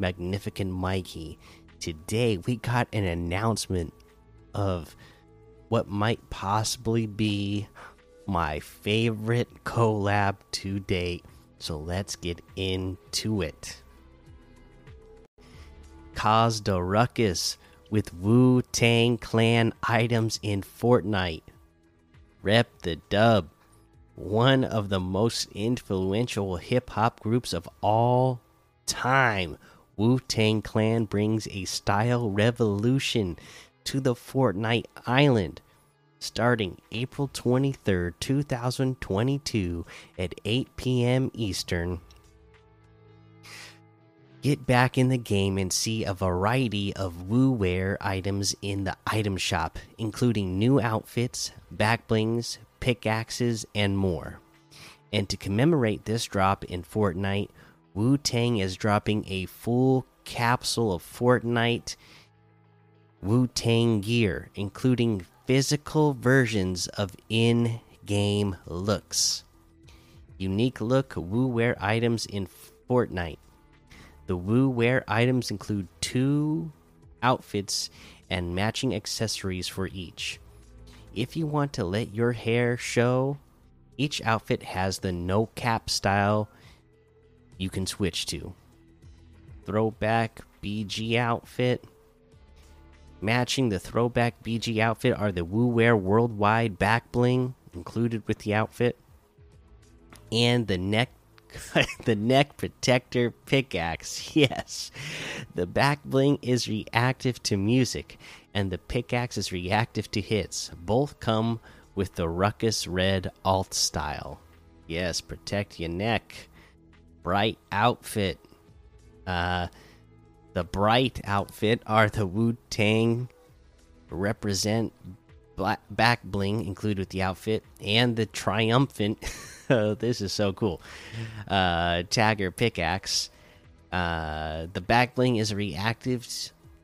Magnificent Mikey. Today, we got an announcement of what might possibly be my favorite collab to date. So let's get into it. Caused a ruckus with Wu Tang Clan items in Fortnite. Rep the Dub, one of the most influential hip hop groups of all time. Wu Tang Clan brings a style revolution to the Fortnite island. Starting April 23rd, 2022 at 8 p.m. Eastern, Get back in the game and see a variety of Wu Wear items in the item shop, including new outfits, back blings, pickaxes, and more. And to commemorate this drop in Fortnite, Wu Tang is dropping a full capsule of Fortnite Wu Tang gear, including physical versions of in game looks. Unique look Wu Wear items in Fortnite. The Wu Wear items include two outfits and matching accessories for each. If you want to let your hair show, each outfit has the no cap style you can switch to. Throwback BG outfit. Matching the throwback BG outfit are the Wear Worldwide back bling included with the outfit and the neck the neck protector pickaxe. Yes. The back bling is reactive to music, and the pickaxe is reactive to hits. Both come with the Ruckus Red alt style. Yes, protect your neck. Bright outfit. Uh, the bright outfit are the Wu Tang represent black back bling included with the outfit, and the triumphant. this is so cool. Uh, Tagger pickaxe. Uh, the back bling is reactive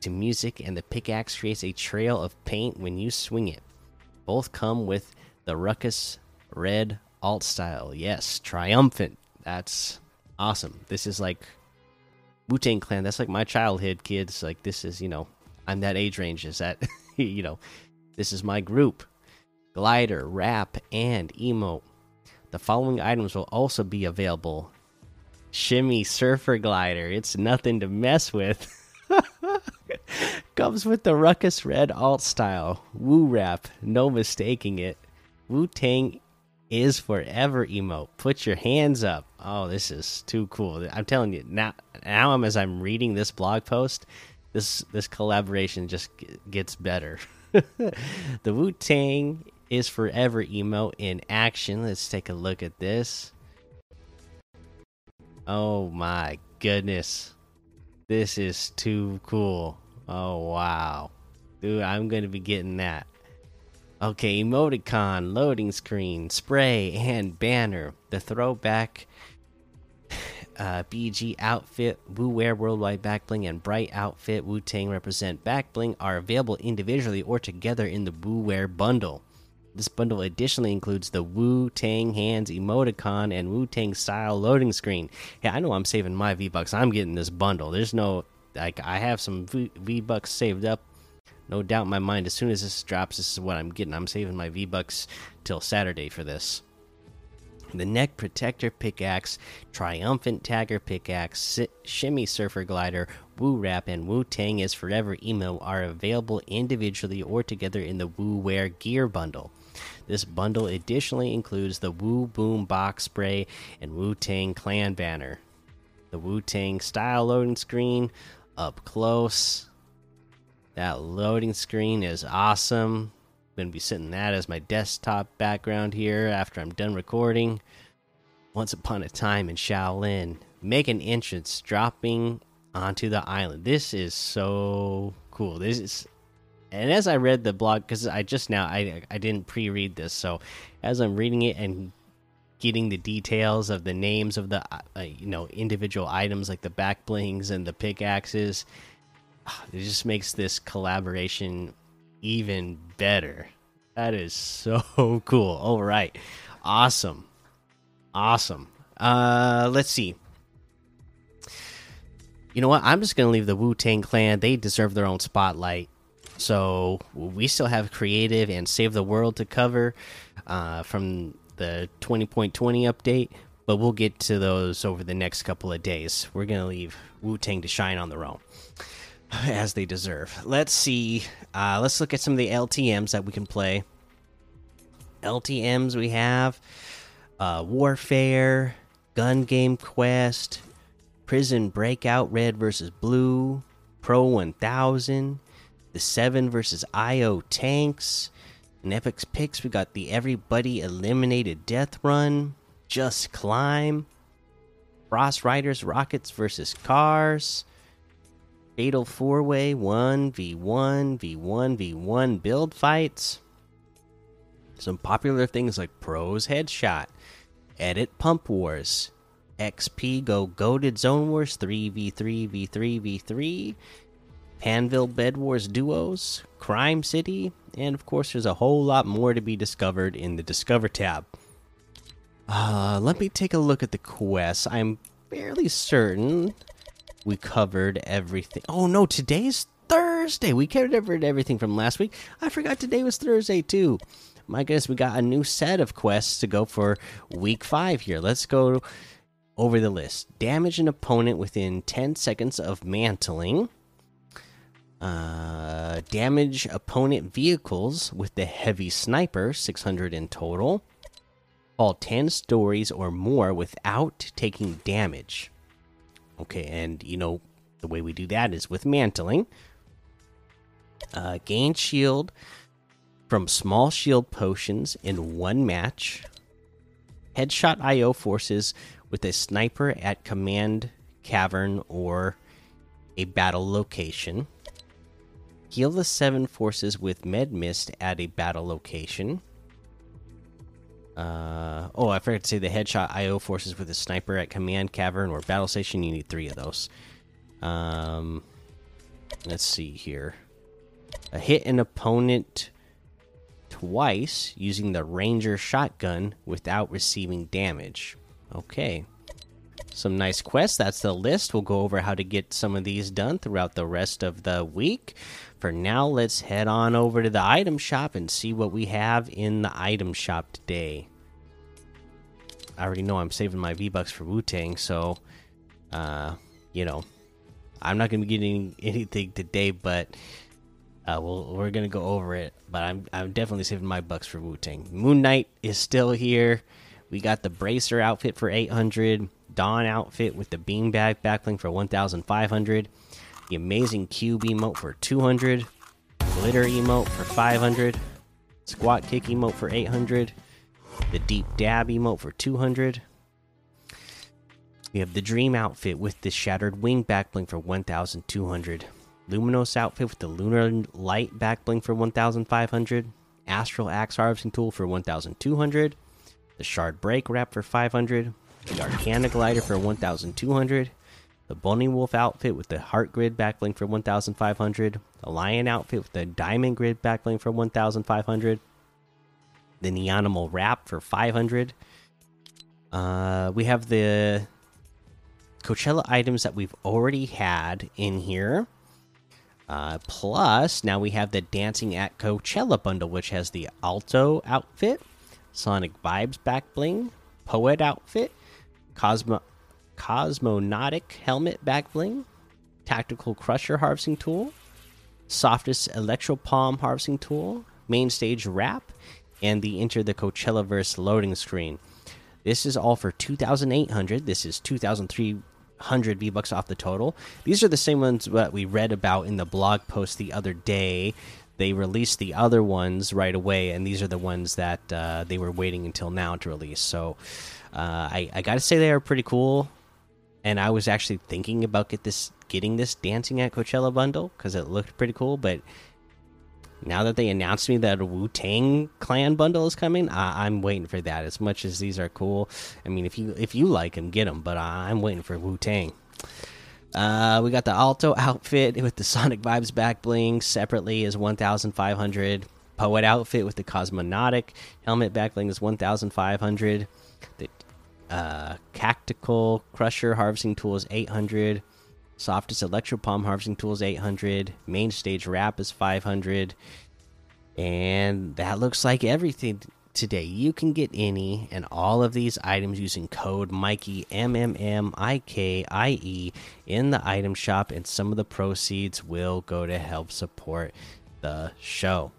to music, and the pickaxe creates a trail of paint when you swing it. Both come with the Ruckus Red alt style. Yes, triumphant. That's awesome. This is like Wu Tang Clan. That's like my childhood, kids. Like this is, you know, I'm that age range. Is that, you know, this is my group. Glider, rap, and emote. The following items will also be available Shimmy Surfer Glider. It's nothing to mess with. Comes with the Ruckus Red alt style. Wu Wrap, no mistaking it. Wu Tang is forever emote. Put your hands up. Oh, this is too cool. I'm telling you now. Now, I'm as I'm reading this blog post, this this collaboration just gets better. the Wu Tang is forever emote in action. Let's take a look at this. Oh my goodness. This is too cool. Oh wow. Dude, I'm to be getting that. Okay, emoticon, loading screen, spray, and banner. The throwback uh, BG outfit, Wu Wear Worldwide Backbling, and Bright outfit Wu Tang represent Backbling are available individually or together in the Wu Wear bundle. This bundle additionally includes the Wu Tang Hands emoticon and Wu Tang style loading screen. Yeah, I know I'm saving my V Bucks. I'm getting this bundle. There's no, like, I have some V Bucks saved up. No doubt in my mind, as soon as this drops, this is what I'm getting. I'm saving my V Bucks till Saturday for this. The neck protector pickaxe, triumphant tagger pickaxe, shimmy surfer glider, Wu Wrap, and Wu Tang is Forever Emo are available individually or together in the Wu Wear Gear Bundle. This bundle additionally includes the Wu Boom Box Spray and Wu Tang Clan Banner. The Wu Tang style loading screen up close. That loading screen is awesome. Going to be setting that as my desktop background here after I'm done recording. Once upon a time in Shaolin, make an entrance dropping onto the island. This is so cool. This is and as I read the blog because I just now I I didn't pre-read this, so as I'm reading it and getting the details of the names of the uh, you know individual items like the back blings and the pickaxes, it just makes this collaboration even better. That is so cool. All right, awesome, awesome. Uh, let's see. You know what? I'm just gonna leave the Wu Tang Clan. They deserve their own spotlight. So we still have creative and save the world to cover uh, from the 20.20 update, but we'll get to those over the next couple of days. We're gonna leave Wu Tang to shine on their own as they deserve. Let's see. Uh, let's look at some of the LTM's that we can play. LTM's we have uh, Warfare, Gun Game Quest, Prison Breakout Red versus Blue, Pro 1000, the 7 versus IO Tanks. In Epic's picks, we got the Everybody Eliminated Death Run, Just Climb, Frost Riders Rockets versus Cars, Fatal 4 Way 1v1, v1, v1 build fights. Some popular things like Pros Headshot, Edit Pump Wars, XP Go Goaded Zone Wars 3v3 v3 v3, Panville Bed Wars Duos, Crime City, and of course, there's a whole lot more to be discovered in the Discover tab. Uh, let me take a look at the quests. I'm fairly certain we covered everything. Oh no, today's Thursday. We covered everything from last week. I forgot today was Thursday too. My goodness, we got a new set of quests to go for week five here. Let's go over the list. Damage an opponent within 10 seconds of mantling. Uh, damage opponent vehicles with the heavy sniper, 600 in total. Fall 10 stories or more without taking damage. Okay, and you know, the way we do that is with mantling. Uh, gain shield from small shield potions in one match. Headshot IO forces with a sniper at command cavern or a battle location. Heal the seven forces with med mist at a battle location. Uh, oh, I forgot to say the headshot IO forces with a sniper at command cavern or battle station. You need three of those. Um, let's see here. A hit an opponent twice using the ranger shotgun without receiving damage. Okay. Some nice quests. That's the list. We'll go over how to get some of these done throughout the rest of the week. For now, let's head on over to the item shop and see what we have in the item shop today. I already know I'm saving my V Bucks for Wu Tang, so, uh, you know, I'm not going to be getting anything today, but uh, we'll, we're going to go over it. But I'm, I'm definitely saving my bucks for Wu Tang. Moon Knight is still here. We got the Bracer outfit for 800, Dawn outfit with the Beanbag backbling for 1,500 the amazing cube emote for 200, glitter emote for 500, squat kick emote for 800, the deep dab emote for 200. We have the dream outfit with the shattered wing backbling for 1200, luminous outfit with the lunar light backbling for 1500, astral axe harvesting tool for 1200, the shard break wrap for 500, the arcana glider for 1200 the Bunny Wolf outfit with the Heart Grid backbling for 1,500, the Lion outfit with the Diamond Grid backbling for 1,500, the Neonimal Wrap for 500. Uh, we have the Coachella items that we've already had in here. Uh, plus, now we have the Dancing at Coachella bundle, which has the Alto outfit, Sonic Vibes back bling, Poet outfit, Cosmo Cosmonautic helmet back bling, Tactical Crusher harvesting tool, Softest Electro Palm harvesting tool, Main Stage wrap, and the Enter the Coachella verse loading screen. This is all for 2,800. This is 2,300 V bucks off the total. These are the same ones that we read about in the blog post the other day. They released the other ones right away, and these are the ones that uh, they were waiting until now to release. So uh, I, I got to say they are pretty cool. And I was actually thinking about get this getting this Dancing at Coachella bundle because it looked pretty cool, but now that they announced me that a Wu Tang Clan bundle is coming, I am waiting for that. As much as these are cool, I mean, if you if you like them, get them. But I'm waiting for Wu Tang. Uh, we got the Alto outfit with the Sonic Vibes back bling separately is 1,500. Poet outfit with the Cosmonautic helmet back bling is 1,500. The uh, Tactical Crusher harvesting tool is 800. Softest Electro Palm harvesting tool is 800. Main stage wrap is 500. And that looks like everything today. You can get any and all of these items using code Mikey M M M I K I E in the item shop, and some of the proceeds will go to help support the show.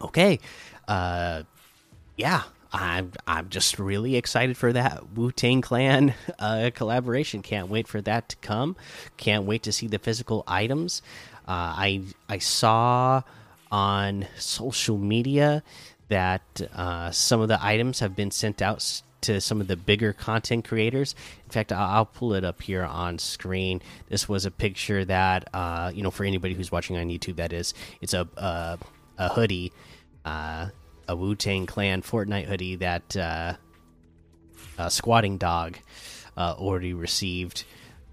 Okay, uh, yeah, I'm I'm just really excited for that Wu Tang Clan uh, collaboration. Can't wait for that to come. Can't wait to see the physical items. Uh, I I saw on social media that uh, some of the items have been sent out to some of the bigger content creators. In fact, I'll, pull it up here on screen. This was a picture that uh, you know for anybody who's watching on YouTube. That is, it's a uh, a hoodie uh, a Wu Tang Clan Fortnite hoodie that uh, Squatting Dog uh, already received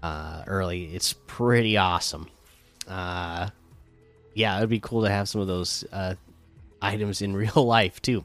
uh, early. It's pretty awesome. Uh, yeah, it'd be cool to have some of those items in real life too.